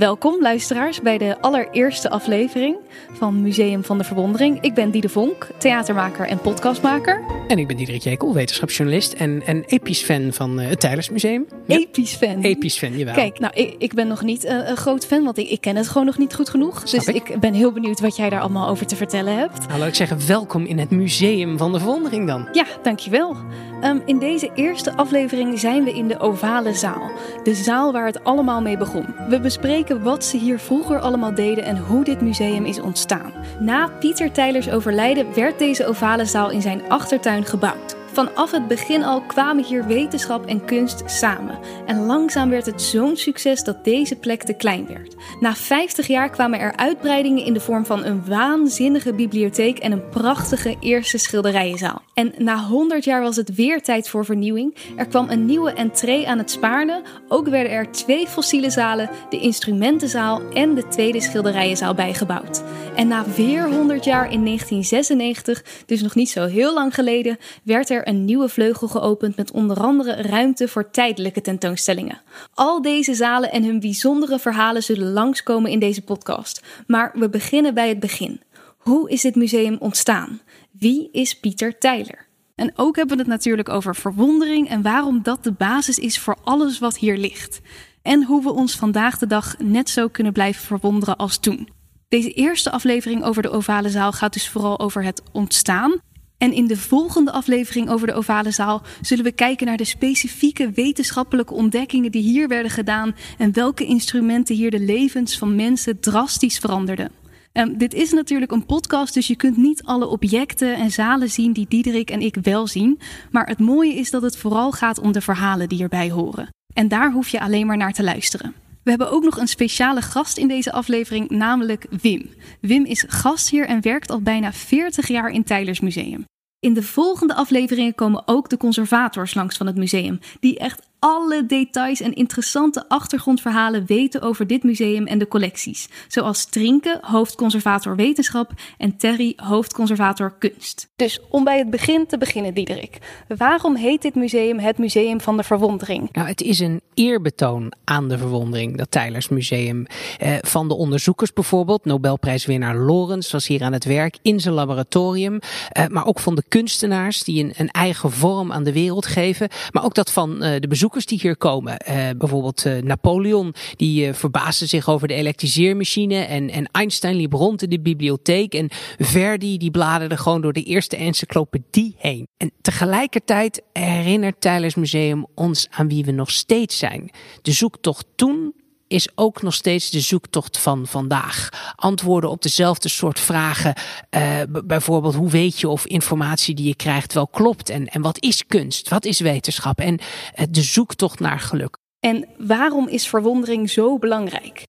Welkom luisteraars bij de allereerste aflevering van Museum van de Verwondering. Ik ben Diede Vonk, theatermaker en podcastmaker. En ik ben Diederik Jekel, wetenschapsjournalist en, en episch fan van uh, het Tijlersmuseum. Ja. Episch fan? Episch fan, jawel. Kijk, nou, ik, ik ben nog niet uh, een groot fan, want ik, ik, ken het gewoon nog niet goed genoeg. dus ik. ik. ben heel benieuwd wat jij daar allemaal over te vertellen hebt. Nou, laat ik zeggen, welkom in het Museum van de Verwondering dan. Ja, dankjewel. Um, in deze eerste aflevering zijn we in de ovale zaal. De zaal waar het allemaal mee begon. We bespreken wat ze hier vroeger allemaal deden en hoe dit museum is ontstaan. Na Pieter Tijlers overlijden werd deze ovale zaal in zijn achtertuin gebouwd. Vanaf het begin al kwamen hier wetenschap en kunst samen. En langzaam werd het zo'n succes dat deze plek te klein werd. Na 50 jaar kwamen er uitbreidingen in de vorm van een waanzinnige bibliotheek en een prachtige eerste schilderijenzaal. En na 100 jaar was het weer tijd voor vernieuwing. Er kwam een nieuwe entree aan het Spaarne. Ook werden er twee fossiele zalen, de instrumentenzaal en de tweede schilderijenzaal bijgebouwd. En na weer 100 jaar in 1996, dus nog niet zo heel lang geleden, werd er een nieuwe vleugel geopend met onder andere ruimte voor tijdelijke tentoonstellingen. Al deze zalen en hun bijzondere verhalen zullen langskomen in deze podcast. Maar we beginnen bij het begin. Hoe is dit museum ontstaan? Wie is Pieter Tijler? En ook hebben we het natuurlijk over verwondering en waarom dat de basis is voor alles wat hier ligt. En hoe we ons vandaag de dag net zo kunnen blijven verwonderen als toen. Deze eerste aflevering over de ovale zaal gaat dus vooral over het ontstaan. En in de volgende aflevering over de ovale zaal zullen we kijken naar de specifieke wetenschappelijke ontdekkingen die hier werden gedaan en welke instrumenten hier de levens van mensen drastisch veranderden. Um, dit is natuurlijk een podcast, dus je kunt niet alle objecten en zalen zien die Diederik en ik wel zien. Maar het mooie is dat het vooral gaat om de verhalen die erbij horen. En daar hoef je alleen maar naar te luisteren. We hebben ook nog een speciale gast in deze aflevering, namelijk Wim. Wim is gastheer en werkt al bijna 40 jaar in Tijlers Museum. In de volgende afleveringen komen ook de conservators langs van het museum, die echt alle details en interessante achtergrondverhalen weten over dit museum en de collecties. Zoals Trinke, hoofdconservator wetenschap, en Terry, hoofdconservator kunst. Dus om bij het begin te beginnen, Diederik. Waarom heet dit museum het Museum van de Verwondering? Nou, het is een eerbetoon aan de verwondering, dat Tylers Museum. Eh, van de onderzoekers bijvoorbeeld, Nobelprijswinnaar Lorenz was hier aan het werk in zijn laboratorium. Eh, maar ook van de kunstenaars die een, een, eigen vorm aan de wereld geven. Maar ook dat van uh, de bezoekers die hier komen. Uh, bijvoorbeeld uh, Napoleon, die uh, verbaasde zich over de elektriseermachine. En, en Einstein liep rond in de bibliotheek. En Verdi, die bladerde gewoon door de eerste encyclopedie heen. En tegelijkertijd herinnert Tylers Museum ons aan wie we nog steeds zijn. De zoektocht toen is ook nog steeds de zoektocht van vandaag. Antwoorden op dezelfde soort vragen. Uh, bijvoorbeeld, hoe weet je of informatie die je krijgt wel klopt? En, en wat is kunst? Wat is wetenschap? En uh, de zoektocht naar geluk. En waarom is verwondering zo belangrijk?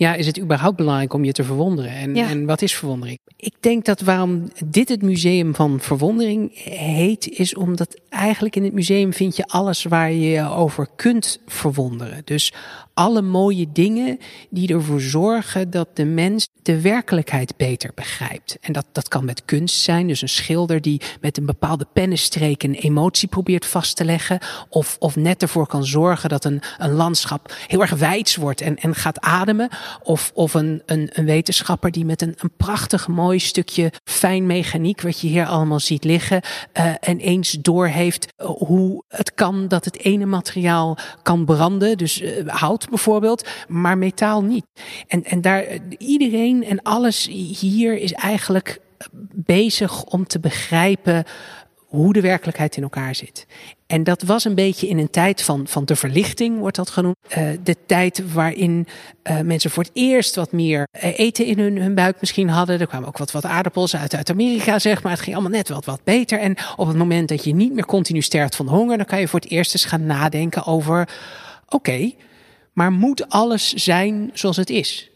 Ja, is het überhaupt belangrijk om je te verwonderen? En, ja. en wat is verwondering? Ik denk dat waarom dit het museum van verwondering heet, is omdat eigenlijk in het museum vind je alles waar je je over kunt verwonderen. Dus alle mooie dingen die ervoor zorgen dat de mens de werkelijkheid beter begrijpt. En dat, dat kan met kunst zijn, dus een schilder die met een bepaalde pennenstreek een emotie probeert vast te leggen. Of, of net ervoor kan zorgen dat een, een landschap heel erg wijds wordt en, en gaat ademen. Of, of een, een, wetenschapper die met een, een prachtig mooi stukje fijn mechaniek, wat je hier allemaal ziet liggen, uh, en eens doorheeft hoe het kan dat het ene materiaal kan branden. Dus uh, hout bijvoorbeeld, maar metaal niet. En, en daar, iedereen en alles hier is eigenlijk bezig om te begrijpen hoe de werkelijkheid in elkaar zit. En dat was een beetje in een tijd van, van de verlichting, wordt dat genoemd. Uh, de tijd waarin uh, mensen voor het eerst wat meer eten in hun, hun buik misschien hadden. Er kwamen ook wat, wat aardappels uit, uit Amerika, zeg maar. Het ging allemaal net wat, wat beter. En op het moment dat je niet meer continu sterft van honger, dan kan je voor het eerst eens gaan nadenken over: oké, maar moet alles zijn zoals het is?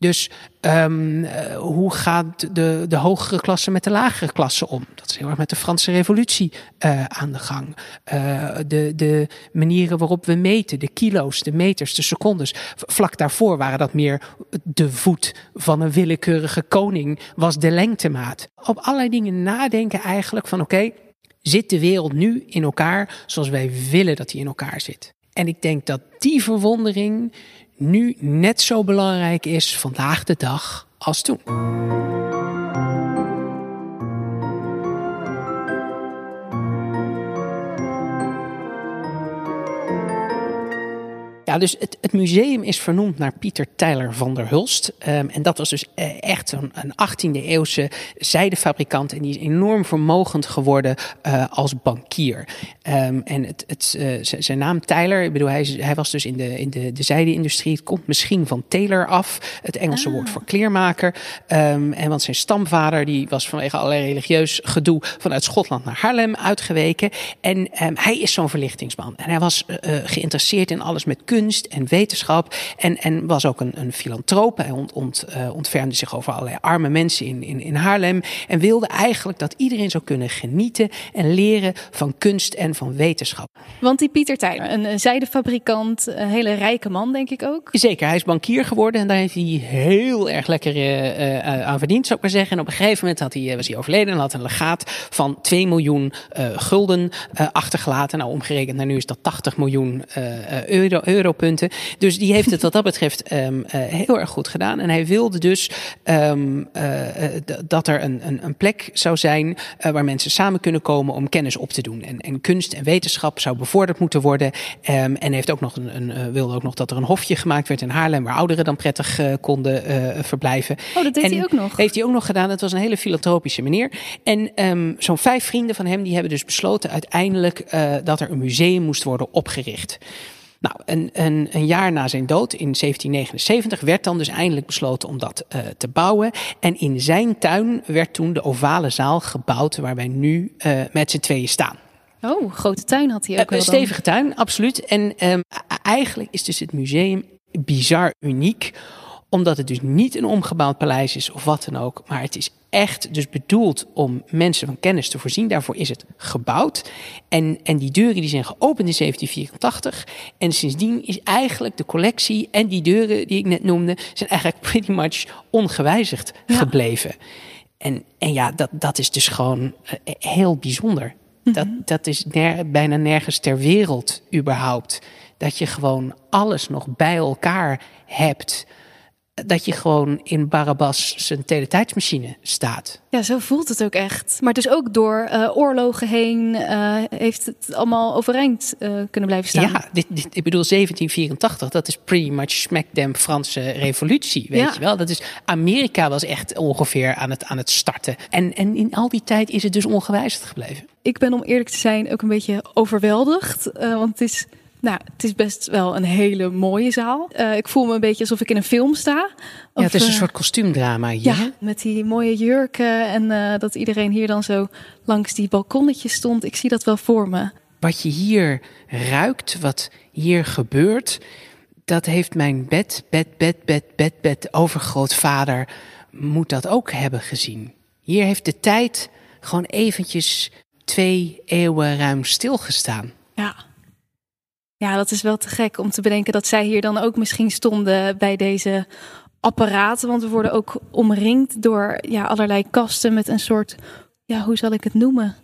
Dus um, hoe gaat de, de hogere klasse met de lagere klasse om? Dat is heel erg met de Franse revolutie uh, aan de gang. Uh, de, de manieren waarop we meten, de kilo's, de meters, de secondes. Vlak daarvoor waren dat meer de voet van een willekeurige koning, was de lengtemaat. Op allerlei dingen nadenken eigenlijk van oké, zit de wereld nu in elkaar zoals wij willen dat die in elkaar zit? En ik denk dat die verwondering nu net zo belangrijk is vandaag de dag als toen. Ja, dus het, het, museum is vernoemd naar Pieter Tyler van der Hulst. Um, en dat was dus eh, echt een, een 18e eeuwse zijdefabrikant. En die is enorm vermogend geworden uh, als bankier. Um, en het, het, uh, zijn naam Tyler, ik bedoel, hij, hij was dus in de, in de, de zijde-industrie. Het komt misschien van tailor af, het Engelse ah. woord voor kleermaker. Um, en want zijn stamvader, die was vanwege allerlei religieus gedoe vanuit Schotland naar Haarlem uitgeweken. En hij is zo'n verlichtingsman. En hij was geïnteresseerd in alles met kunst kunst en wetenschap. En, en was ook een, een filantroop. Hij ont, ont, uh, ontfermde zich over allerlei arme mensen in, in, in Haarlem. En wilde eigenlijk dat iedereen zou kunnen genieten en leren van kunst en van wetenschap. Want die Pieter Tijler, een, een zijdefabrikant, een hele rijke man, denk ik ook. Zeker, hij is bankier geworden en daar heeft hij heel erg lekker uh, uh, aan verdiend, zou ik maar zeggen. En op een gegeven moment had hij, was hij overleden en had een legaat van 2 miljoen gulden achtergelaten. Nou, omgerekend naar nu is dat 80 miljoen euro, euro Dus die heeft het wat dat betreft um, uh, heel erg goed gedaan. En hij wilde dus um, uh, dat er een, een, een, plek zou zijn waar mensen samen kunnen komen om kennis op te doen. En, en kunst en wetenschap zou bevorderd moeten worden. Um, en heeft ook nog een, een, wilde ook nog dat er een hofje gemaakt werd in Haarlem, waar ouderen dan prettig konden verblijven. Oh, dat deed en hij ook nog. Heeft hij ook nog gedaan. Het was een hele filantropische meneer. En zo'n vijf vrienden van hem die hebben dus besloten uiteindelijk dat er een museum moest worden opgericht. Nou, een, een, een, jaar na zijn dood, in 1779, werd dan dus eindelijk besloten om dat uh, te bouwen. En in zijn tuin werd toen de ovale zaal gebouwd waar wij nu uh, met z'n tweeën staan. Oh, grote tuin had hij ook. Uh, een stevige tuin, absoluut. En um, eigenlijk is dus het museum bizar uniek omdat het dus niet een omgebouwd paleis is of wat dan ook. Maar het is echt dus bedoeld om mensen van kennis te voorzien. Daarvoor is het gebouwd. En, en die deuren die zijn geopend in 1784. En sindsdien is eigenlijk de collectie en die deuren die ik net noemde... zijn eigenlijk pretty much ongewijzigd gebleven. En, en ja, dat, dat is dus gewoon eh, heel bijzonder. Mhm. Dat, dat is bijna nergens ter wereld überhaupt. Dat je gewoon alles nog bij elkaar hebt dat je gewoon in Barabbas zijn teletijdsmachine staat. Ja, zo voelt het ook echt. Maar dus ook door uh, oorlogen heen uh, heeft het allemaal overeind uh, kunnen blijven staan. Ja, dit, dit, ik bedoel 1784, dat is pretty much smack them Franse revolutie, weet ja. je wel. Dat is, Amerika was echt ongeveer aan het, aan het starten. En, en in al die tijd is het dus ongewijzigd gebleven. Ik ben om eerlijk te zijn ook een beetje overweldigd, want het is nou, het is best wel een hele mooie zaal. Uh, ik voel me een beetje alsof ik in een film sta. Of, ja, het is een uh, soort kostuumdrama hier. Ja, met die mooie jurken en uh, dat iedereen hier dan zo langs die balkonnetjes stond. Ik zie dat wel voor me. Wat je hier ruikt, wat hier gebeurt, dat heeft mijn bed, bed, bed, bed, bed, bed overgrootvader moet dat ook hebben gezien. Hier heeft de tijd gewoon eventjes twee eeuwen ruim stilgestaan. Ja. Ja, dat is wel te gek om te bedenken dat zij hier dan ook misschien stonden bij deze apparaten. Want we worden ook omringd door ja, allerlei kasten met een soort, ja, hoe zal ik het noemen?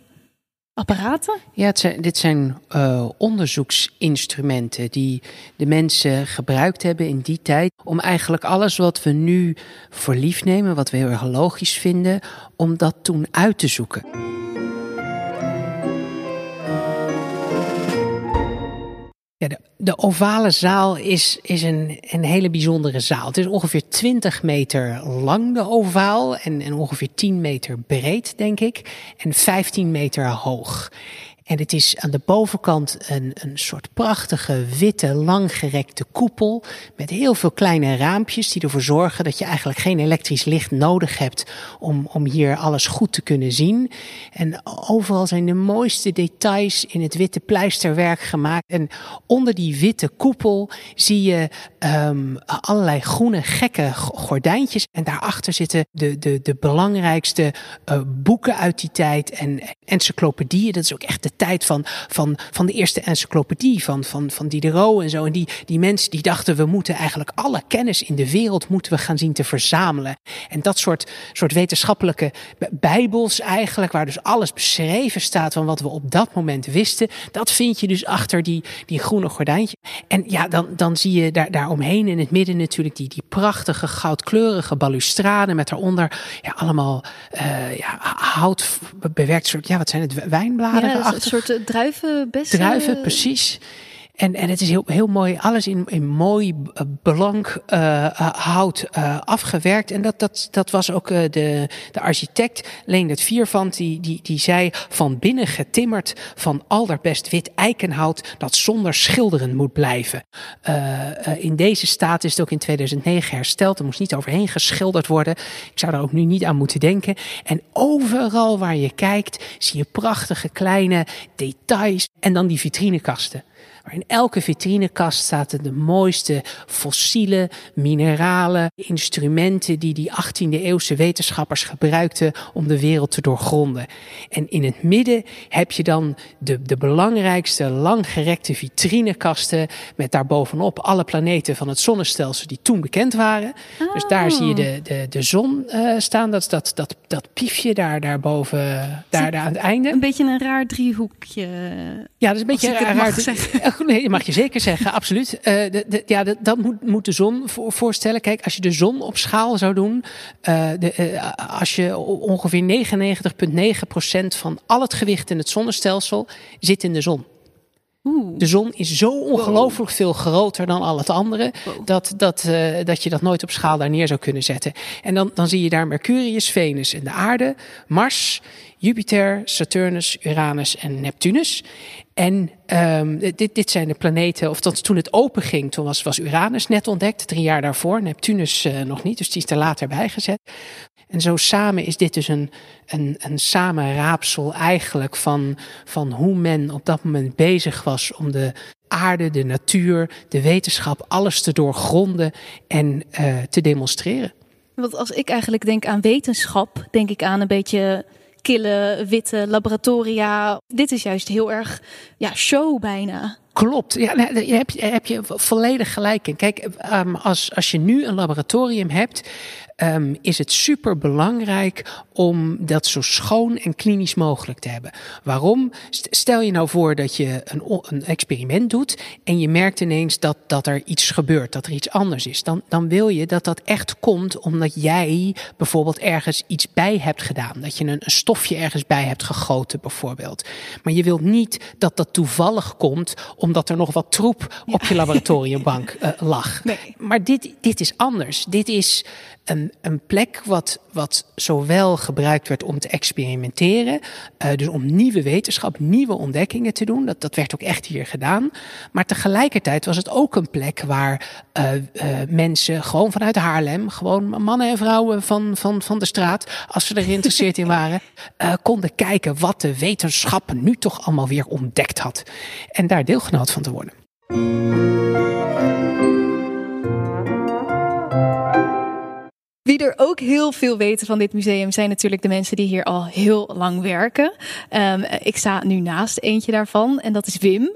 Apparaten? Ja, dit zijn uh, onderzoeksinstrumenten die de mensen gebruikt hebben in die tijd. Om eigenlijk alles wat we nu voor lief nemen, wat we heel erg logisch vinden, om dat toen uit te zoeken. Ja, de, de, ovale zaal is, is een, een hele bijzondere zaal. Het is ongeveer 20 meter lang, de ovaal, en, en ongeveer 10 meter breed, denk ik, en 15 meter hoog. En het is aan de bovenkant een, een soort prachtige witte langgerekte koepel met heel veel kleine raampjes die ervoor zorgen dat je eigenlijk geen elektrisch licht nodig hebt om, om hier alles goed te kunnen zien. En overal zijn de mooiste details in het witte pleisterwerk gemaakt. En onder die witte koepel zie je um, allerlei groene gekke gordijntjes. En daarachter zitten de, de, de belangrijkste uh, boeken uit die tijd en encyclopedieën. Dat is ook echt de tijd van, van, van de eerste encyclopedie, van, van, van Diderot en zo. En die, die mensen die dachten, we moeten eigenlijk alle kennis in de wereld moeten we gaan zien te verzamelen. En dat soort, soort wetenschappelijke bijbels eigenlijk, waar dus alles beschreven staat van wat we op dat moment wisten, dat vind je dus achter die, die groene gordijntje. En ja, dan, dan zie je daar, daar omheen in het midden natuurlijk die, die prachtige goudkleurige balustrade met daaronder ja, allemaal uh, ja, hout bewerkt soort, ja wat zijn het, wijnbladeren? Ja, soort uh, druivenbessen. Druiven, precies. En, en het is heel, heel mooi, alles in, in mooi blank uh, hout uh, afgewerkt. En dat, dat, dat was ook uh, de, de architect, Leendert Viervand, die, die, die zei van binnen getimmerd van allerbest wit eikenhout dat zonder schilderen moet blijven. in deze staat is het ook in 2009 hersteld. Er moest niet overheen geschilderd worden. Ik zou daar ook nu niet aan moeten denken. En overal waar je kijkt zie je prachtige kleine details en dan die vitrinekasten. Maar in elke vitrinekast zaten de mooiste fossiele, mineralen, instrumenten die die 18e eeuwse wetenschappers gebruikten om de wereld te doorgronden. En in het midden heb je dan de, de belangrijkste langgerekte vitrinekasten met daarbovenop alle planeten van het zonnestelsel die toen bekend waren. Dus daar zie je de, de, de zon uh, staan, dat, dat, dat, dat piefje daar, daarboven, daar, daar aan het einde. Een beetje een raar driehoekje. Ja, dat is een beetje raar. raar nee, dat mag je zeker zeggen, absoluut. Uh, de, de, ja, de, dat moet, moet de zon voor, voorstellen. Kijk, als je de zon op schaal zou doen, de, uh, als je ongeveer 99,9% van al het gewicht in het zonnestelsel zit in de zon. De zon is zo ongelooflijk veel groter dan al het andere, dat, dat, uh, dat je dat nooit op schaal daar neer zou kunnen zetten. En dan, dan zie je daar Mercurius, Venus en de aarde, Mars, Jupiter, Saturnus, Uranus en Neptunus. En um, dit, dit zijn de planeten, of dat, toen het open ging, toen was, Uranus net ontdekt, drie jaar daarvoor, Neptunus uh, nog niet, dus die is er later bijgezet. En zo samen is dit dus een, een, een samenraapsel eigenlijk van, van hoe men op dat moment bezig was om de aarde, de natuur, de wetenschap, alles te doorgronden en uh, te demonstreren. Want als ik eigenlijk denk aan wetenschap, denk ik aan een beetje kille, witte laboratoria. Dit is juist heel erg ja, show bijna. Klopt, ja, daar heb je, heb je volledig gelijk. Kijk, um, als, als je nu een laboratorium hebt, um, is het super belangrijk om dat zo schoon en klinisch mogelijk te hebben. Waarom? Stel je nou voor dat je een, een experiment doet en je merkt ineens dat, dat er iets gebeurt, dat er iets anders is. Dan, dan wil je dat dat echt komt omdat jij bijvoorbeeld ergens iets bij hebt gedaan. Dat je een, een stofje ergens bij hebt gegoten, bijvoorbeeld. Maar je wilt niet dat dat toevallig komt omdat er nog wat troep op je laboratoriumbank uh, lag. Nee. Maar dit, dit is anders. Dit is een, een plek wat, wat zowel gebruikt werd om te experimenteren, uh, dus om nieuwe wetenschap, nieuwe ontdekkingen te doen. Dat, dat werd ook echt hier gedaan. Maar tegelijkertijd was het ook een plek waar uh, uh, mensen gewoon vanuit Haarlem, gewoon mannen en vrouwen van, van, van de straat, als ze er geïnteresseerd in waren, konden kijken wat de wetenschap nu toch allemaal weer ontdekt had. En daar deelgenoot van te worden. Wie er ook heel veel weten van dit museum zijn natuurlijk de mensen die hier al heel lang werken. Um, ik sta nu naast eentje daarvan en dat is Wim.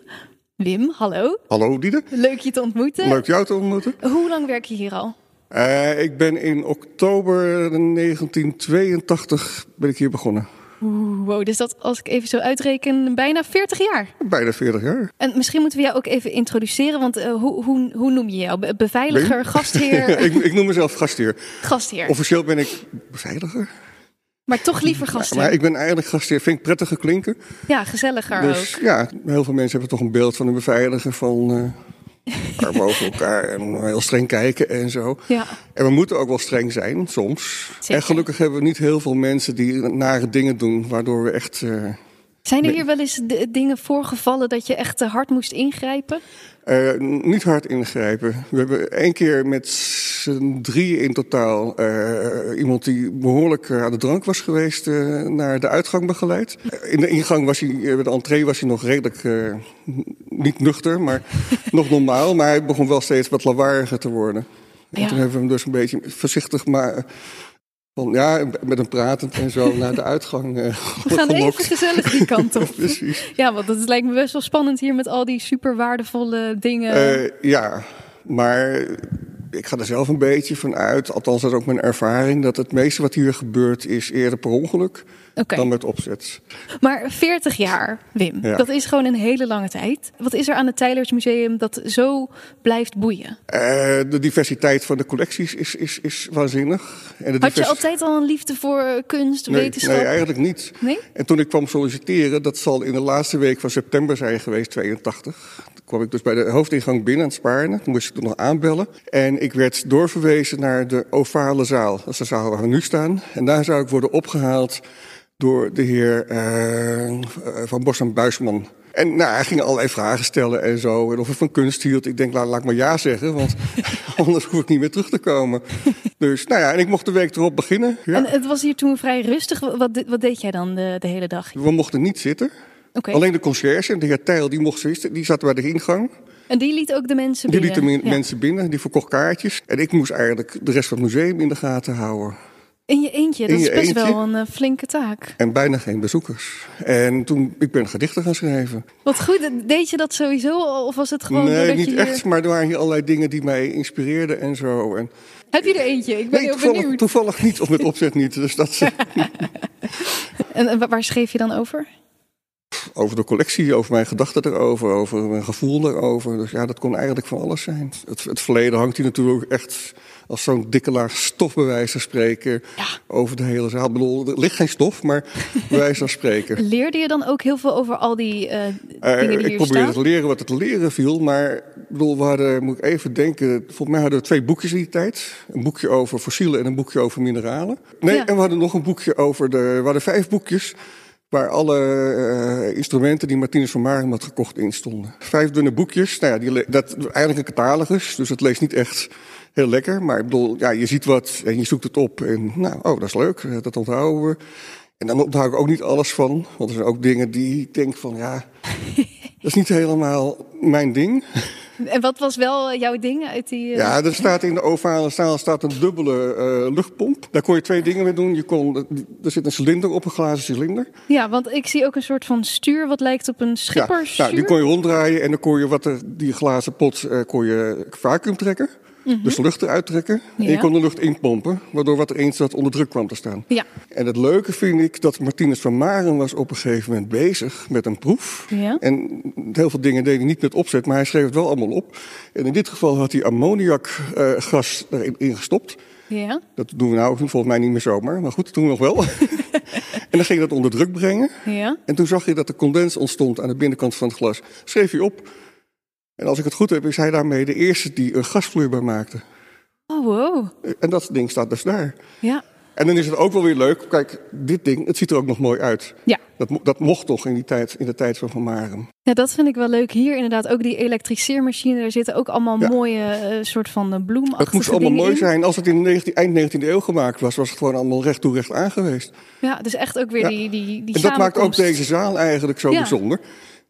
Wim, hallo. Hallo Diede. Leuk je te ontmoeten. Leuk jou te ontmoeten. Hoe lang werk je hier al? Uh, ik ben in oktober 1982 ben ik hier begonnen. Oeh, wow, dus dat als ik even zo uitreken, bijna 40 jaar. Bijna 40 jaar. En misschien moeten we jou ook even introduceren, want uh, hoe, hoe, hoe noem je jou? Beveiliger, gastheer? ik, ik noem mezelf gastheer. Gastheer. Officieel ben ik beveiliger. Maar toch liever gastheer. Ja, maar ik ben eigenlijk gastheer. Vind ik prettiger klinken. Ja, gezelliger dus, ook. Ja, heel veel mensen hebben toch een beeld van een beveiliger van... Uh, maar boven elkaar en heel streng kijken en zo. Ja. En we moeten ook wel streng zijn, soms. Zeker. En gelukkig hebben we niet heel veel mensen die nare dingen doen, waardoor we echt. Uh, Zijn er hier wel eens dingen voorgevallen dat je echt te hard moest ingrijpen? Uh, niet hard ingrijpen. We hebben één keer met z'n drie in totaal uh, iemand die behoorlijk uh, aan de drank was geweest naar de uitgang begeleid. In de ingang was hij, de entree was hij nog redelijk niet nuchter, maar nog normaal. Maar hij begon wel steeds wat lawaaiiger te worden. En toen hebben we hem dus een beetje voorzichtig maar Van, ja, met een pratend en zo naar de uitgang. Uh, We gaan even gezellig die kant op. Precies. Ja, want het lijkt me best wel spannend hier met al die super waardevolle dingen. Uh, ja, maar ik ga er zelf een beetje van uit, althans dat is ook mijn ervaring, dat het meeste wat hier gebeurt is eerder per ongeluk dan met opzet. Maar 40 jaar, Wim, dat is gewoon een hele lange tijd. Wat is er aan het Tylers Museum dat zo blijft boeien? Uh, de diversiteit van de collecties is, is, is waanzinnig. En de Had je altijd al een liefde voor kunst, nee, wetenschap? Nee, eigenlijk niet. Nee? En toen ik kwam solliciteren, dat zal in de laatste week van september zijn geweest, 82 kwam ik dus bij de hoofdingang binnen aan het Spaarne. Toen moest ik toen nog aanbellen. En ik werd doorverwezen naar de ovale zaal. Dat is de zaal waar we nu staan. En daar zou ik worden opgehaald door de heer uh, Van Bos en Buisman. En nou, hij ging allerlei vragen stellen en zo. En of ik van kunst hield. Ik denk, laat, laat ik maar ja zeggen, want anders hoef ik niet meer terug te komen. Dus nou ja, en ik mocht de week erop beginnen. Ja. En het was hier toen vrij rustig. Wat, wat deed jij dan de, de hele dag? We mochten niet zitten. Okay. Alleen de conciërge, de heer Tijl, die mocht. Die zat bij de ingang. En die liet ook de mensen binnen? Die liet de mensen binnen, die verkocht kaartjes. En ik moest eigenlijk de rest van het museum in de gaten houden. In je eentje, dat is best wel een uh, flinke taak. En bijna geen bezoekers. En toen, ik ben gedichten gaan schrijven. Wat goed, deed je dat sowieso of was het gewoon Nee, niet je echt, maar er waren hier allerlei dingen die mij inspireerden en zo. En... Heb je er eentje? Ik ben nee, heel toevallig, benieuwd. Toevallig niet, of met opzet niet. Dus dat... en, en waar schreef je dan over? Over de collectie, over mijn gedachten erover, over mijn gevoel erover. Dus ja, dat kon eigenlijk van alles zijn. Het, het verleden hangt hier natuurlijk echt als zo'n dikke laag stof bij wijze van spreken ja. over de hele zaal. Ik bedoel, er ligt geen stof, maar bij wijze van spreken. Leerde je dan ook heel veel over al die uh, dingen die uh, Ik probeerde te leren wat te leren viel, maar bedoel, we hadden, moet ik even denken, volgens mij hadden we twee boekjes in die tijd. Een boekje over fossielen en een boekje over mineralen. Nee, Ja. en we hadden nog een boekje over de, we hadden vijf boekjes waar alle uh, instrumenten die Martinus van Marum had gekocht in stonden. Vijf dunne boekjes, nou ja, die, dat eigenlijk een catalogus, dus het leest niet echt heel lekker. Maar ik bedoel, ja, je ziet wat en je zoekt het op en nou, oh, dat is leuk, dat onthouden we. En dan onthoud ik ook niet alles van, want er zijn ook dingen die ik denk van, ja, dat is niet helemaal mijn ding. En wat was wel jouw ding uit die... Uh... Ja, er staat in de ovale zaal staat een dubbele uh, luchtpomp. Daar kon je twee dingen mee doen. Je kon, er zit een cilinder op, een glazen cilinder. Ja, want ik zie ook een soort van stuur wat lijkt op een schipperstuur. Ja, nou, die kon je ronddraaien en dan kon je wat er, die glazen pot uh, kon je vacuüm trekken. Mm -hmm. Dus de lucht eruit trekken. Ja. En je kon de lucht inpompen, waardoor wat er eens zat onder druk kwam te staan. Ja. En het leuke vind ik dat Martinus van Maren was op een gegeven moment bezig met een proef. Ja. En heel veel dingen deed hij niet met opzet, maar hij schreef het wel allemaal op. En in dit geval had hij ammoniakgas uh, erin gestopt. Ja. Dat doen we nou volgens mij niet meer zomaar, maar goed, dat doen we nog wel. en dan ging dat onder druk brengen. Ja. En toen zag je dat er condens ontstond aan de binnenkant van het glas. Schreef hij op. En als ik het goed heb, is hij daarmee de eerste die een gasvloeibaar maakte. Oh, wow. En dat ding staat dus daar. Ja. En dan is het ook wel weer leuk. Kijk, dit ding, het ziet er ook nog mooi uit. Ja. Dat, dat mocht toch in, die tijd, in de tijd van Van Maren. Ja, dat vind ik wel leuk. Hier inderdaad ook die elektriceermachine. Daar zitten ook allemaal ja. mooie uh, soort van bloemachtige Het moest allemaal mooi in. zijn. Als het in de 19, eind 19e eeuw gemaakt was, was het gewoon allemaal recht toe recht aan geweest. Ja, dus echt ook weer ja. die, die, die En dat maakt ook deze zaal eigenlijk zo Ja. bijzonder.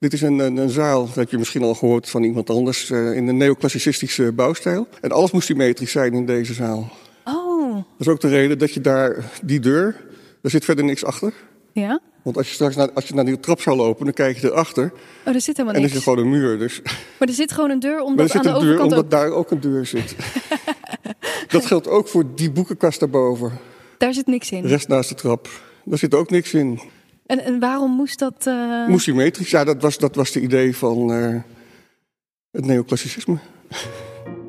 Dit is een, een, een zaal, dat heb je misschien al gehoord van iemand anders, uh, in de neoclassicistische bouwstijl. En alles moest symmetrisch zijn in deze zaal. Oh, Dat is ook de reden dat je daar, die deur, daar zit verder niks achter. ja. Want als je straks naar, als je naar die trap zou lopen, dan kijk je erachter. Oh, er zit helemaal En er niks. zit gewoon een muur. Dus. Maar er zit gewoon een deur Maar er omdat zit aan de een deur, overkant omdat ook... daar ook een deur zit. dat geldt ook voor die boekenkast daarboven. Daar zit niks in. De rest naast de trap. Daar zit ook niks in. En, en waarom moest dat... eh, Moest symmetrisch. Ja, dat was, dat was de idee van eh, het neoclassicisme.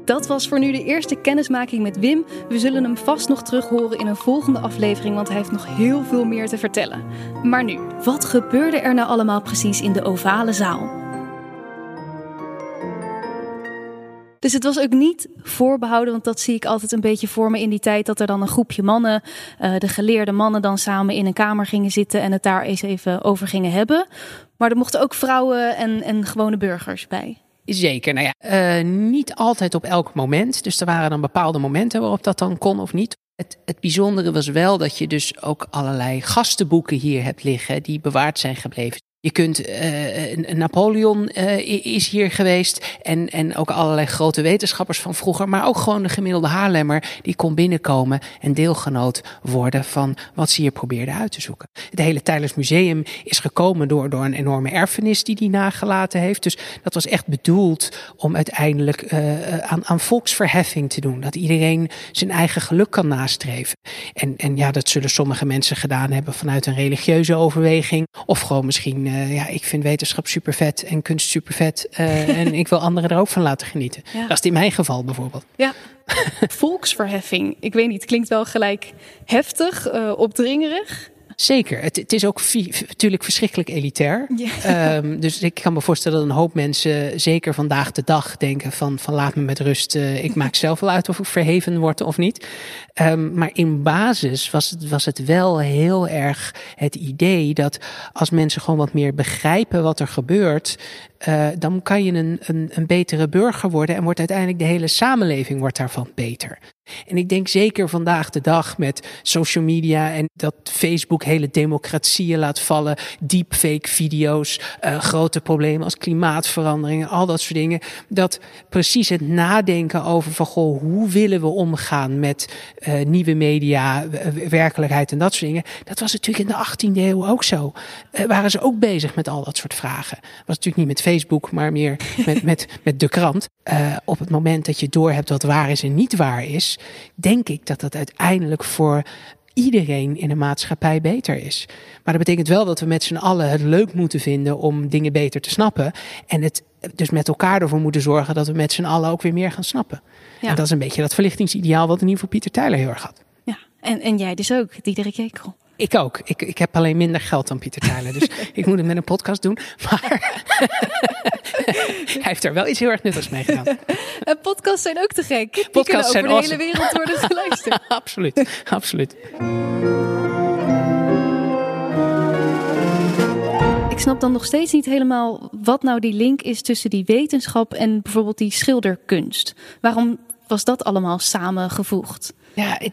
Dat was voor nu de eerste kennismaking met Wim. We zullen hem vast nog terug horen in een volgende aflevering, want hij heeft nog heel veel meer te vertellen. Maar nu, wat gebeurde er nou allemaal precies in de ovale zaal? Dus het was ook niet voorbehouden, want dat zie ik altijd een beetje voor me in die tijd. Dat er dan een groepje mannen, uh, de geleerde mannen, dan samen in een kamer gingen zitten en het daar eens even over gingen hebben. Maar er mochten ook vrouwen en, en gewone burgers bij. Zeker, nou ja, uh, niet altijd op elk moment. Dus er waren dan bepaalde momenten waarop dat dan kon of niet. Het, het bijzondere was wel dat je dus ook allerlei gastenboeken hier hebt liggen die bewaard zijn gebleven. Je kunt, uh, Napoleon uh, is hier geweest en, en ook allerlei grote wetenschappers van vroeger, maar ook gewoon de gemiddelde Haarlemmer, die kon binnenkomen en deelgenoot worden van wat ze hier probeerden uit te zoeken. Het hele Tylers Museum is gekomen door, door een enorme erfenis die hij nagelaten heeft. Dus dat was echt bedoeld om uiteindelijk aan, aan volksverheffing te doen. Dat iedereen zijn eigen geluk kan nastreven. En, en ja, dat zullen sommige mensen gedaan hebben vanuit een religieuze overweging. Of gewoon misschien, uh, ja, ik vind wetenschap super vet en kunst super vet. Uh, en ik wil anderen er ook van laten genieten. Ja. Dat is in mijn geval bijvoorbeeld. Ja, volksverheffing. Ik weet niet, het klinkt wel gelijk heftig, uh, opdringerig. Zeker. Het, het is ook natuurlijk verschrikkelijk elitair. Um, dus ik kan me voorstellen dat een hoop mensen, zeker vandaag de dag, denken van, van laat me met rust. Uh, ik maak zelf wel uit of ik verheven word of niet. Um, maar in basis was het, was het wel heel erg het idee dat als mensen gewoon wat meer begrijpen wat er gebeurt, uh, dan kan je een, een, een betere burger worden en wordt uiteindelijk de hele samenleving wordt daarvan beter. En ik denk zeker vandaag de dag met social media en dat Facebook hele democratieën laat vallen, deepfake video's, uh, grote problemen als klimaatverandering, al dat soort dingen, dat precies het nadenken over van goh, hoe willen we omgaan met uh, nieuwe media, werkelijkheid en dat soort dingen, dat was natuurlijk in de 18e eeuw ook zo. Waren ze ook bezig met al dat soort vragen. Was natuurlijk niet met Facebook, maar meer met, met, met de krant. op het moment dat je doorhebt wat waar is en niet waar is, denk ik dat dat uiteindelijk voor iedereen in de maatschappij beter is. Maar dat betekent wel dat we met z'n allen het leuk moeten vinden om dingen beter te snappen. En het dus met elkaar ervoor moeten zorgen dat we met z'n allen ook weer meer gaan snappen. Ja. En dat is een beetje dat verlichtingsideaal wat in ieder geval Pieter Tyler heel erg had. Ja, en, en jij dus ook, Diederik Jekel. Ik ook. Ik, ik heb alleen minder geld dan Pieter Tyler. Dus ik moet het met een podcast doen. Maar hij heeft er wel iets heel erg nuttigs mee gedaan. En podcasts zijn ook te gek. Die podcasts kunnen over de hele wereld worden geluisterd. absoluut, absoluut. Ik snap dan nog steeds niet helemaal wat nou die link is tussen die wetenschap en bijvoorbeeld die schilderkunst. Waarom was dat allemaal samengevoegd? Ja, ik,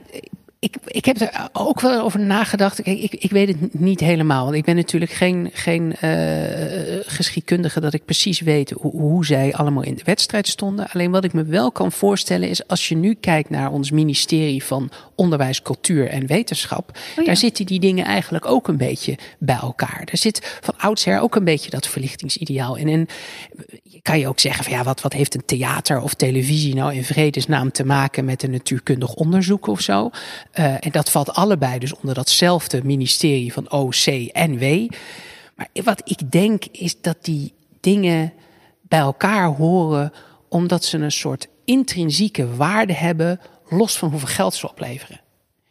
ik heb er ook wel over nagedacht. Kijk, ik, ik weet het niet helemaal. Want ik ben natuurlijk geen, geen uh, geschiedkundige dat ik precies weet hoe, hoe, zij allemaal in de wedstrijd stonden. Alleen wat ik me wel kan voorstellen is als je nu kijkt naar ons ministerie van Onderwijs, Cultuur en Wetenschap. Oh daar zitten die dingen eigenlijk ook een beetje bij elkaar. Daar zit van oudsher ook een beetje dat verlichtingsideaal in. En kan je ook zeggen van ja, wat, wat heeft een theater of televisie nou in vredesnaam te maken met een natuurkundig onderzoek of zo? Uh, en dat valt allebei dus onder datzelfde ministerie van OC en W. Maar wat ik denk is dat die dingen bij elkaar horen omdat ze een soort intrinsieke waarde hebben, los van hoeveel geld ze opleveren.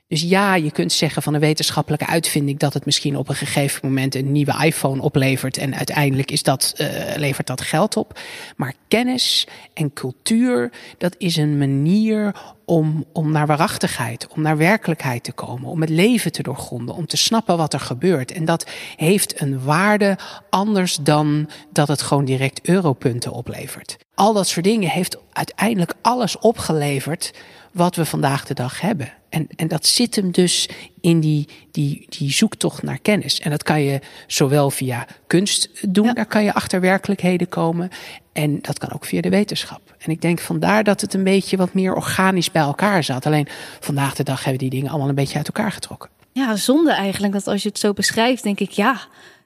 Dus ja, je kunt zeggen van een wetenschappelijke uitvinding dat het misschien op een gegeven moment een nieuwe iPhone oplevert en uiteindelijk is dat, uh, levert dat geld op. Maar kennis en cultuur, dat is een manier om, om naar waarachtigheid, om naar werkelijkheid te komen, om het leven te doorgronden, om te snappen wat er gebeurt. En dat heeft een waarde anders dan dat het gewoon direct europunten oplevert. Al dat soort dingen heeft uiteindelijk alles opgeleverd wat we vandaag de dag hebben. En, en dat zit hem dus in die, die, die zoektocht naar kennis. En dat kan je zowel via kunst doen, daar kan je achter werkelijkheden komen. En dat kan ook via de wetenschap. En ik denk vandaar dat het een beetje wat meer organisch bij elkaar zat. Alleen vandaag de dag hebben die dingen allemaal een beetje uit elkaar getrokken. Ja, zonde eigenlijk dat als je het zo beschrijft, denk ik ja.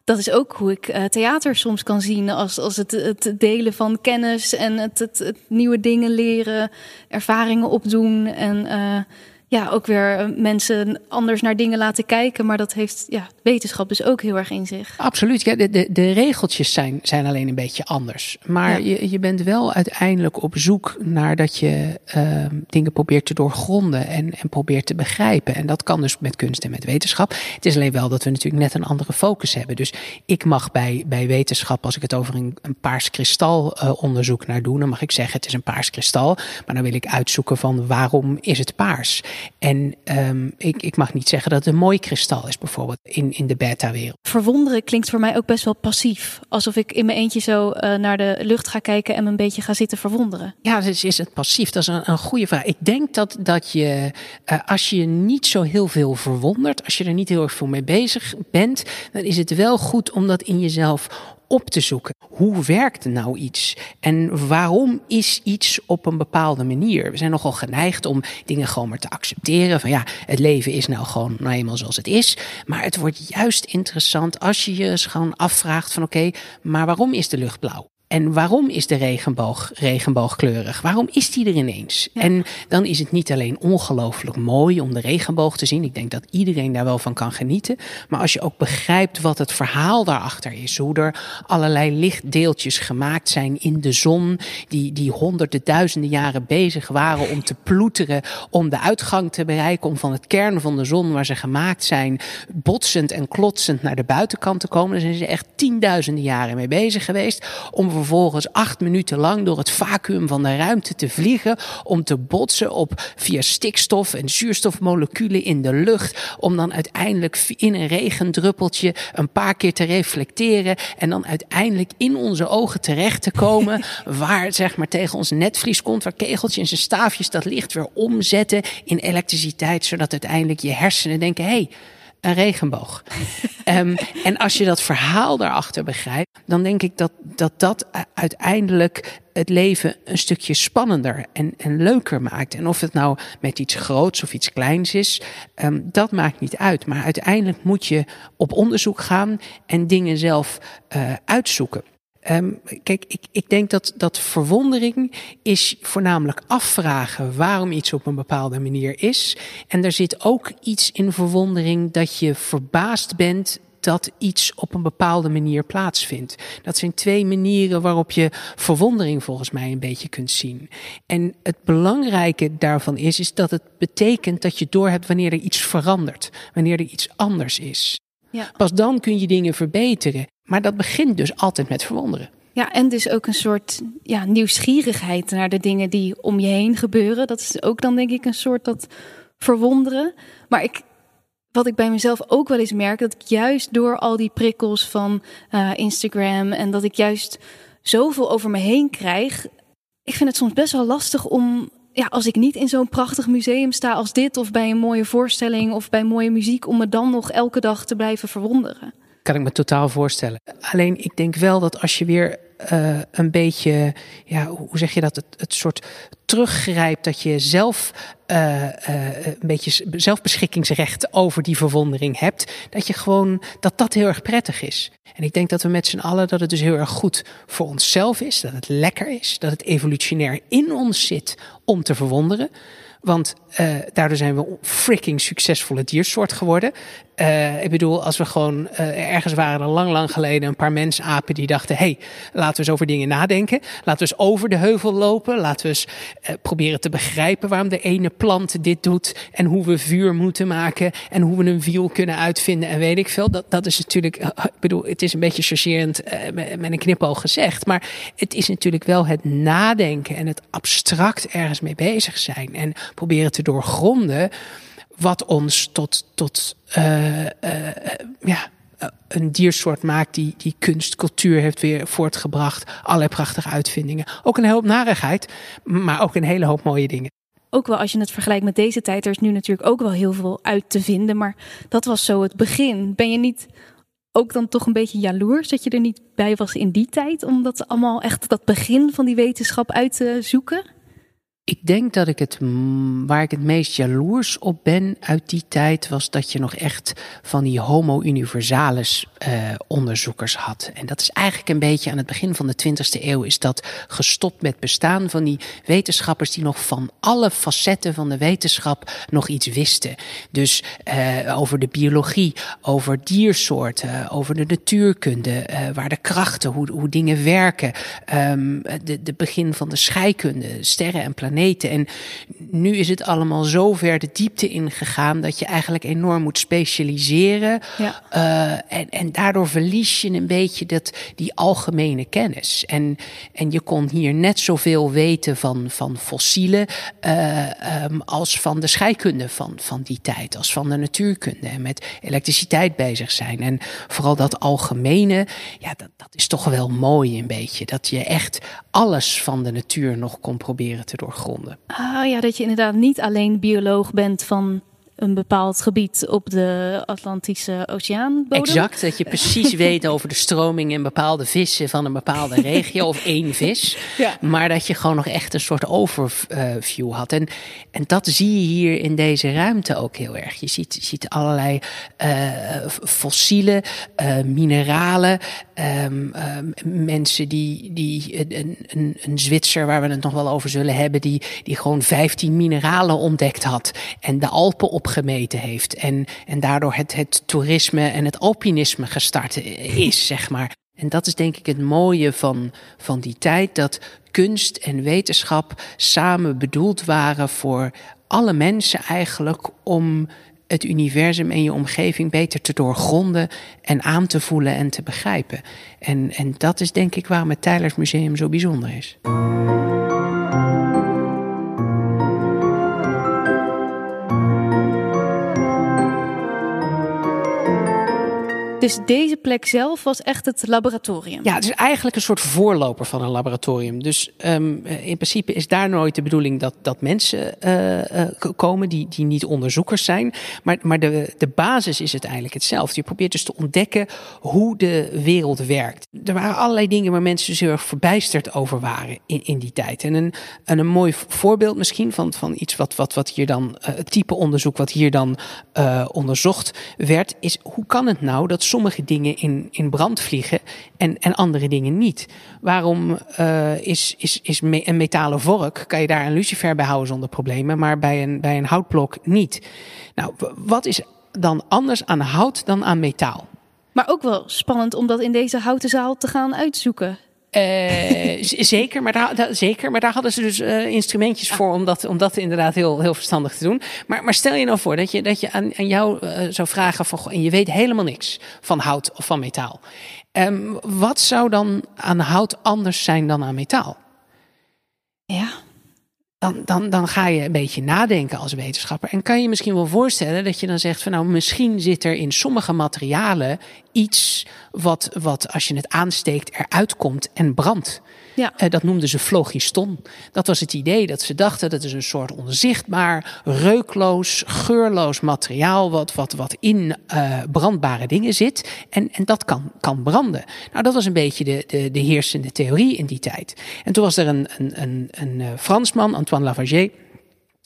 Dat is ook hoe ik uh, theater soms kan zien. Als, als het, het delen van kennis en het, het, het nieuwe dingen leren, ervaringen opdoen. En uh, ja, ook weer eh, mensen anders naar dingen laten kijken. Maar dat heeft ja, wetenschap dus ook heel erg in zich. Absoluut. Ja, de, de, de regeltjes zijn, zijn alleen een beetje anders. Maar je, je bent wel uiteindelijk op zoek naar dat je uh, dingen probeert te doorgronden en, en probeert te begrijpen. En dat kan dus met kunst en met wetenschap. Het is alleen wel dat we natuurlijk net een andere focus hebben. Dus ik mag bij, bij wetenschap, als ik het over een, een paars kristal uh, onderzoek naar doe, dan mag ik zeggen het is een paars kristal. Maar dan wil ik uitzoeken van waarom is het paars. En ehm, ik, ik mag niet zeggen dat het een mooi kristal is, bijvoorbeeld in, in de beta-wereld. Verwonderen klinkt voor mij ook best wel passief. Alsof ik in mijn eentje zo uh, naar de lucht ga kijken en me een beetje ga zitten verwonderen. Ja, dus is het passief? Dat is een, een goede vraag. Ik denk dat, dat je, uh, als je niet zo heel veel verwondert, als je er niet heel erg veel mee bezig bent, dan is het wel goed om dat in jezelf op te zoeken. Hoe werkt nou iets? En waarom is iets op een bepaalde manier? We zijn nogal geneigd om dingen gewoon maar te accepteren. Van ja, het leven is nou gewoon nou eenmaal zoals het is. Maar het wordt juist interessant als je je eens gewoon afvraagt van oké, maar waarom is de lucht blauw? En waarom is de regenboog regenboogkleurig? Waarom is die er ineens? En dan is het niet alleen ongelooflijk mooi om de regenboog te zien. Ik denk dat iedereen daar wel van kan genieten. Maar als je ook begrijpt wat het verhaal daarachter is. Hoe er allerlei lichtdeeltjes gemaakt zijn in de zon. Die, die honderden, duizenden jaren bezig waren om te ploeteren. Om de uitgang te bereiken. Om van het kern van de zon waar ze gemaakt zijn. Botsend en klotsend naar de buitenkant te komen. Daar zijn ze echt tienduizenden jaren mee bezig geweest. Om vervolgens acht minuten lang door het vacuüm van de ruimte te vliegen. Om te botsen op via stikstof en zuurstofmoleculen in de lucht. Om dan uiteindelijk in een regendruppeltje een paar keer te reflecteren. En dan uiteindelijk in onze ogen terecht te komen. waar zeg maar tegen ons netvlies komt. Waar kegeltje en zijn staafjes dat licht weer omzetten in elektriciteit. Zodat uiteindelijk je hersenen denken: hé. Hey, een regenboog. um, en als je dat verhaal daarachter begrijpt, dan denk ik dat dat, dat uiteindelijk het leven een stukje spannender en, en leuker maakt. En of het nou met iets groots of iets kleins is, um, dat maakt niet uit. Maar uiteindelijk moet je op onderzoek gaan en dingen zelf uh, uitzoeken. Um, kijk, ik, ik denk dat, dat verwondering is voornamelijk afvragen waarom iets op een bepaalde manier is. En er zit ook iets in verwondering dat je verbaasd bent dat iets op een bepaalde manier plaatsvindt. Dat zijn twee manieren waarop je verwondering volgens mij een beetje kunt zien. En het belangrijke daarvan is, is dat het betekent dat je doorhebt wanneer er iets verandert, wanneer er iets anders is. Ja. Pas dan kun je dingen verbeteren. Maar dat begint dus altijd met verwonderen. Ja, en dus ook een soort ja, nieuwsgierigheid naar de dingen die om je heen gebeuren. Dat is ook dan denk ik een soort dat verwonderen. Maar ik, wat ik bij mezelf ook wel eens merk, dat ik juist door al die prikkels van uh, Instagram en dat ik juist zoveel over me heen krijg. Ik vind het soms best wel lastig om ja, als ik niet in zo'n prachtig museum sta als dit, of bij een mooie voorstelling of bij mooie muziek, om me dan nog elke dag te blijven verwonderen. Kan ik me totaal voorstellen. Alleen ik denk wel dat als je weer uh, een beetje, ja, hoe zeg je dat, het, het soort teruggrijpt dat je zelf uh, een beetje zelfbeschikkingsrecht over die verwondering hebt, dat je gewoon dat dat heel erg prettig is. En ik denk dat we met z'n allen dat het dus heel erg goed voor onszelf is, dat het lekker is, dat het evolutionair in ons zit om te verwonderen. Want uh, daardoor zijn we freaking succesvolle diersoort geworden. Uh, ik bedoel, als we gewoon uh, ergens waren er lang, lang geleden een paar mensapen die dachten: hey, laten we eens over dingen nadenken. Laten we eens over de heuvel lopen. Laten we eens proberen te begrijpen waarom de ene plant dit doet. En hoe we vuur moeten maken. En hoe we een wiel kunnen uitvinden. En weet ik veel. Dat, dat is natuurlijk, ik bedoel, het is een beetje chargerend met een knipoog gezegd. Maar het is natuurlijk wel het nadenken en het abstract ergens mee bezig zijn. En proberen te doorgronden wat ons tot, tot uh, uh, ja, een diersoort maakt die, die kunst, cultuur heeft weer voortgebracht. Allerlei prachtige uitvindingen. Ook een hoop narigheid, maar ook een hele hoop mooie dingen. Ook wel als je het vergelijkt met deze tijd, er is nu natuurlijk ook wel heel veel uit te vinden. Maar dat was zo het begin. Ben je niet ook dan toch een beetje jaloers dat je er niet bij was in die tijd? Om dat allemaal echt dat begin van die wetenschap uit te zoeken? Ik denk dat ik het, waar ik het meest jaloers op ben uit die tijd, was dat je nog echt van die homo universalis uh, onderzoekers had. En dat is eigenlijk een beetje aan het begin van de 20e eeuw is dat gestopt met bestaan van die wetenschappers die nog van alle facetten van de wetenschap nog iets wisten. Dus uh, over de biologie, over diersoorten, over de natuurkunde, uh, waar de krachten, hoe, hoe dingen werken, um, de, de begin van de scheikunde, sterren en planeten planeten. En nu is het allemaal zo ver de diepte ingegaan dat je eigenlijk enorm moet specialiseren. Ja. Uh, en, en daardoor verlies je een beetje dat, die algemene kennis. En, en je kon hier net zoveel weten van, van fossielen uh, um, als van de scheikunde van, van die tijd, als van de natuurkunde. En met elektriciteit bezig zijn. En vooral dat algemene, ja, dat, dat is toch wel mooi een beetje. Dat je echt alles van de natuur nog kon proberen te doorgronden. Ah ja, dat je inderdaad niet alleen bioloog bent van een bepaald gebied op de Atlantische Oceaan. Exact, dat je precies weet over de stroming in bepaalde vissen van een bepaalde regio of één vis. Ja. Maar dat je gewoon nog echt een soort overview had. En, en dat zie je hier in deze ruimte ook heel erg. Je ziet, je ziet allerlei uh, fossielen, uh, mineralen, um, um, mensen die, die een, een, een Zwitser waar we het nog wel over zullen hebben, die, die gewoon 15 mineralen ontdekt had en de Alpen op gemeten heeft. En, en daardoor het, het toerisme en het alpinisme gestart is, zeg maar. En dat is denk ik het mooie van, van die tijd, dat kunst en wetenschap samen bedoeld waren voor alle mensen eigenlijk om het universum en je omgeving beter te doorgronden en aan te voelen en te begrijpen. En, en dat is denk ik waarom het Tylers Museum zo bijzonder is. Dus deze plek zelf was echt het laboratorium? Ja, het is eigenlijk een soort voorloper van een laboratorium. Dus um, in principe is daar nooit de bedoeling dat, dat mensen uh, uh, komen die, die niet onderzoekers zijn. Maar, maar de, de basis is uiteindelijk hetzelfde. Je probeert dus te ontdekken hoe de wereld werkt. Er waren allerlei dingen waar mensen dus heel erg verbijsterd over waren in, in die tijd. En een, en een mooi voorbeeld misschien van, van iets wat, wat, wat hier dan, het type onderzoek wat hier dan onderzocht werd, is hoe kan het nou dat sommige dingen in, in brand vliegen en, en andere dingen niet? Waarom uh, is, is, is een metalen vork, kan je daar een lucifer bij houden zonder problemen, maar bij een, bij een houtblok niet? Nou, wat is dan anders aan hout dan aan metaal? Maar ook wel spannend om dat in deze houten zaal te gaan uitzoeken. Uh, zeker, maar daar, zeker, maar daar hadden ze dus uh, instrumentjes voor om dat, om dat inderdaad heel, heel verstandig te doen. Maar, maar stel je nou voor dat je, dat je aan, aan jou uh, zou vragen van, en je weet helemaal niks van hout of van metaal. Um, wat zou dan aan hout anders zijn dan aan metaal? Ja. Dan, dan, dan ga je een beetje nadenken als wetenschapper. En kan je misschien wel voorstellen dat je dan zegt van nou, misschien zit er in sommige materialen iets wat, wat als je het aansteekt eruit komt en brandt. Ja. Uh, dat noemden ze phlogiston. Dat was het idee dat ze dachten dat is een soort onzichtbaar, reukloos, geurloos materiaal wat, wat, wat in uh, brandbare dingen zit. En, en dat kan, kan branden. Nou, dat was een beetje de, de, de heersende theorie in die tijd. En toen was er een, een, een, een eh, Fransman, Antoine Lavoisier.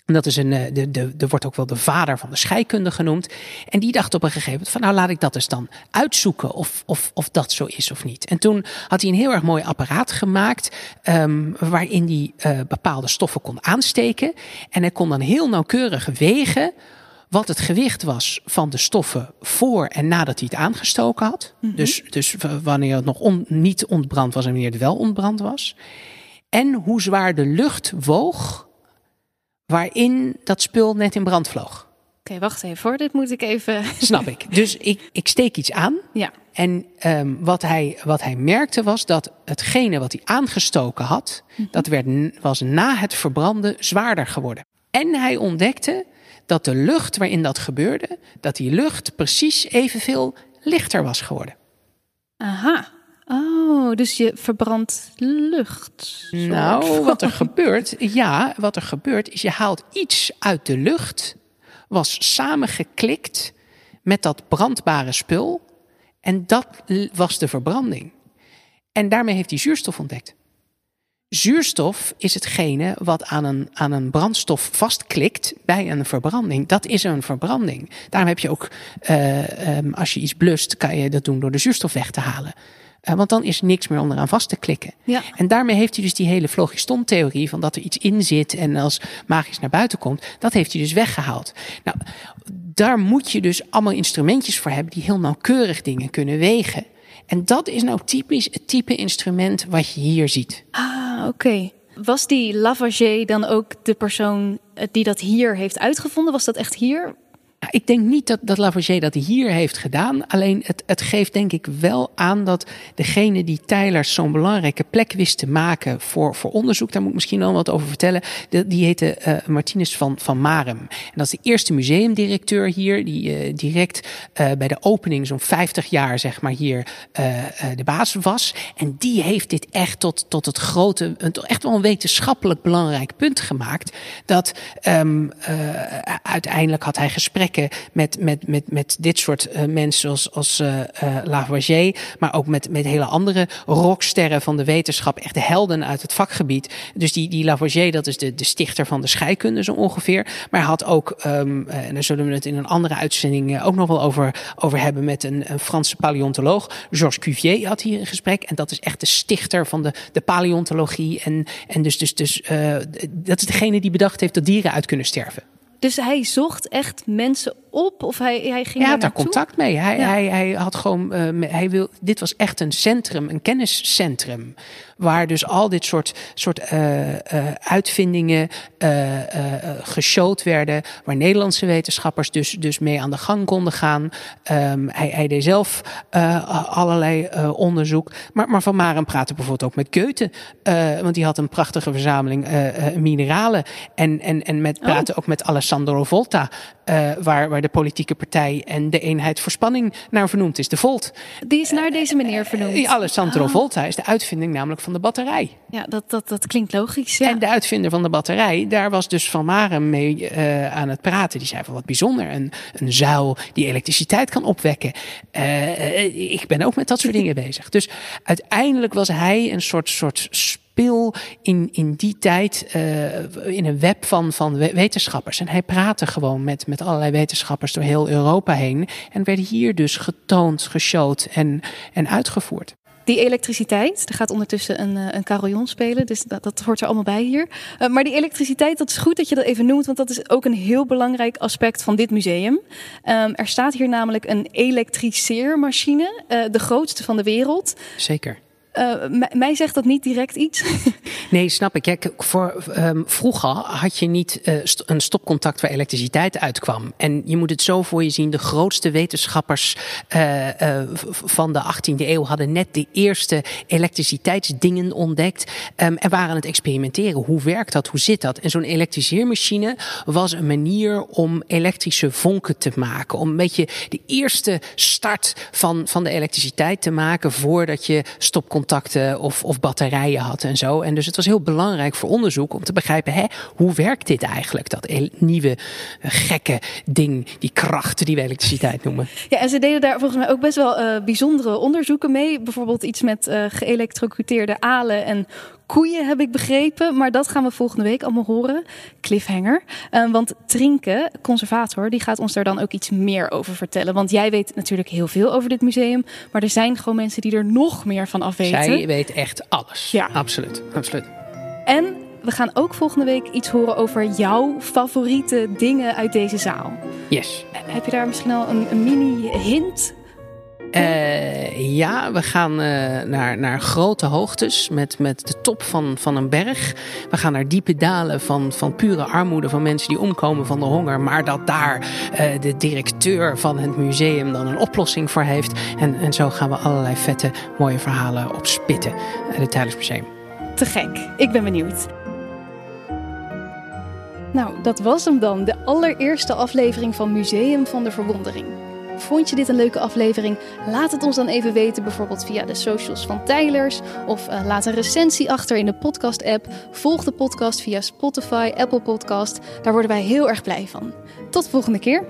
En dat is een, eh, de, de, de wordt ook wel de vader van de scheikunde genoemd. En die dacht op een gegeven moment van nou laat ik dat eens dan uitzoeken of, of, of dat zo is of niet. En toen had hij een heel erg mooi apparaat gemaakt um, waarin hij uh, bepaalde stoffen kon aansteken. En hij kon dan heel nauwkeurig wegen wat het gewicht was van de stoffen voor en nadat hij het aangestoken had. Mm -hmm. Dus, dus wanneer het nog on, niet ontbrand was en wanneer het wel ontbrand was. En hoe zwaar de lucht woog waarin dat spul net in brand vloog. Oké, okay, wacht even hoor. Dit moet ik even. Snap ik. Dus ik, ik steek iets aan. Ja. En um, wat, hij, wat hij merkte was dat hetgene wat hij aangestoken had, mm -hmm. dat werd, was na het verbranden zwaarder geworden. En hij ontdekte dat de lucht waarin dat gebeurde, dat die lucht precies evenveel lichter was geworden. Aha. Oh, dus je verbrandt lucht. Nou, wat er gebeurt, ja, wat er gebeurt is je haalt iets uit de lucht, was samengeklikt met dat brandbare spul en dat was de verbranding. En daarmee heeft hij zuurstof ontdekt. Zuurstof is hetgene wat aan een, aan een brandstof vastklikt bij een verbranding. Dat is een verbranding. Daarom heb je ook, uh, um, als je iets blust, kan je dat doen door de zuurstof weg te halen. Uh, want dan is niks meer onderaan vast te klikken. Ja. En daarmee heeft hij dus die hele phlogiston-theorie van dat er iets in zit en als magisch naar buiten komt, dat heeft hij dus weggehaald. Nou, daar moet je dus allemaal instrumentjes voor hebben die heel nauwkeurig dingen kunnen wegen. En dat is nou typisch het type instrument wat je hier ziet. Ah, oké. Okay. Was die Lavager dan ook de persoon eh, die dat hier heeft uitgevonden? Was dat echt hier? Ik denk niet dat, dat Lavoisier dat hier heeft gedaan. Alleen het, het geeft denk ik wel aan dat degene die Tyler zo'n belangrijke plek wist te maken voor, voor onderzoek, daar moet ik misschien al wat over vertellen. die heette uh, Martinez van, van Marem. En dat is de eerste museumdirecteur hier, die uh, direct uh, bij de opening zo'n 50 jaar zeg maar hier de baas was. En die heeft dit echt tot, tot het grote, echt wel een wetenschappelijk belangrijk punt gemaakt. Dat um, uiteindelijk had hij gesprekken met, met, met, met dit soort uh, mensen zoals als, uh, Lavoisier, maar ook met, met hele andere rocksterren van de wetenschap, echt de helden uit het vakgebied. Dus die, die Lavoisier, dat is de, de stichter van de scheikunde zo ongeveer. Maar had ook, um, en daar zullen we het in een andere uitzending ook nog wel over, over hebben, met een, een Franse paleontoloog, Georges Cuvier had hier een gesprek. En dat is echt de stichter van de, de paleontologie. En, en dus, dus, dus dat is degene die bedacht heeft dat dieren uit kunnen sterven. Dus hij zocht echt mensen op? Of hij, hij ging hij had daar contact mee. Hij, hij, hij had gewoon, uh, hij wil, dit was echt een centrum, een kenniscentrum. Waar dus al dit soort, soort uh, uh, uitvindingen geshowd werden. Waar Nederlandse wetenschappers dus, dus mee aan de gang konden gaan. Um, hij, hij deed zelf allerlei onderzoek. Maar, maar Van Maren praatte bijvoorbeeld ook met Goethe. want die had een prachtige verzameling mineralen. En, en, en met, praatte oh. ook met Alessandro Volta. waar, waar de politieke partij en de eenheid voor spanning naar vernoemd is, de Volt. Die is naar deze meneer vernoemd. Uh, Alessandro oh. Volta is de uitvinding namelijk van de batterij. Ja, dat, dat, dat klinkt logisch. En de uitvinder van de batterij, daar was dus Van Maren mee uh, aan het praten. Die zei van wat bijzonder, een, een zuil die elektriciteit kan opwekken. Uh, ik ben ook met dat soort dingen bezig. Dus uiteindelijk was hij een soort, soort spil in, in die tijd uh, in een web van, van wetenschappers. En hij praatte gewoon met, met allerlei wetenschappers door heel Europa heen. En werd hier dus getoond, geshowd en, en uitgevoerd. Die elektriciteit, er gaat ondertussen een, eh, een carillon spelen, dus dat, dat hoort er allemaal bij hier. Uh, maar die elektriciteit, dat is goed dat je dat even noemt, want dat is ook een heel belangrijk aspect van dit museum. Um, er staat hier namelijk een elektriceermachine, uh, de grootste van de wereld. Zeker. Uh, mij zegt dat niet direct iets. nee, snap ik. Um, vroeger had je niet uh, een stopcontact waar elektriciteit uitkwam. En je moet het zo voor je zien: de grootste wetenschappers uh, van de 18e eeuw hadden net de eerste elektriciteitsdingen ontdekt. Um, en waren aan het experimenteren. Hoe werkt dat? Hoe zit dat? En zo'n elektriseermachine was een manier om elektrische vonken te maken. Om een beetje de eerste start van, van de elektriciteit te maken voordat je stopcontact contacten of, of batterijen had en zo. En dus het was heel belangrijk voor onderzoek om te begrijpen, hè, hoe werkt dit eigenlijk? Dat nieuwe gekke ding, die krachten die we elektriciteit noemen. Ja, en ze deden daar volgens mij ook best wel uh, bijzondere onderzoeken mee. Bijvoorbeeld iets met uh, geëlektrocuteerde alen en koeien, heb ik begrepen. Maar dat gaan we volgende week allemaal horen. Cliffhanger. Uh, want Trinke, conservator, die gaat ons daar dan ook iets meer over vertellen. Want jij weet natuurlijk heel veel over dit museum. Maar er zijn gewoon mensen die er nog meer van af weten. Zij weet echt alles. Ja. Absoluut. Absoluut. En we gaan ook volgende week iets horen over jouw favoriete dingen uit deze zaal. Yes. Heb je daar misschien al een, een mini hint uh, ja, we gaan uh, naar, naar grote hoogtes met, met de top van, van een berg. We gaan naar diepe dalen van, van pure armoede, van mensen die omkomen van de honger. Maar dat daar uh, de directeur van het museum dan een oplossing voor heeft. En, en zo gaan we allerlei vette, mooie verhalen opspitten. het Tijdens Museum. Te gek. Ik ben benieuwd. Nou, dat was hem dan. De allereerste aflevering van Museum van de Verwondering. Vond je dit een leuke aflevering? Laat het ons dan even weten, bijvoorbeeld via de socials van Tijlers. Of uh, laat een recensie achter in de podcast-app. Volg de podcast via Spotify, Apple Podcast. Daar worden wij heel erg blij van. Tot de volgende keer.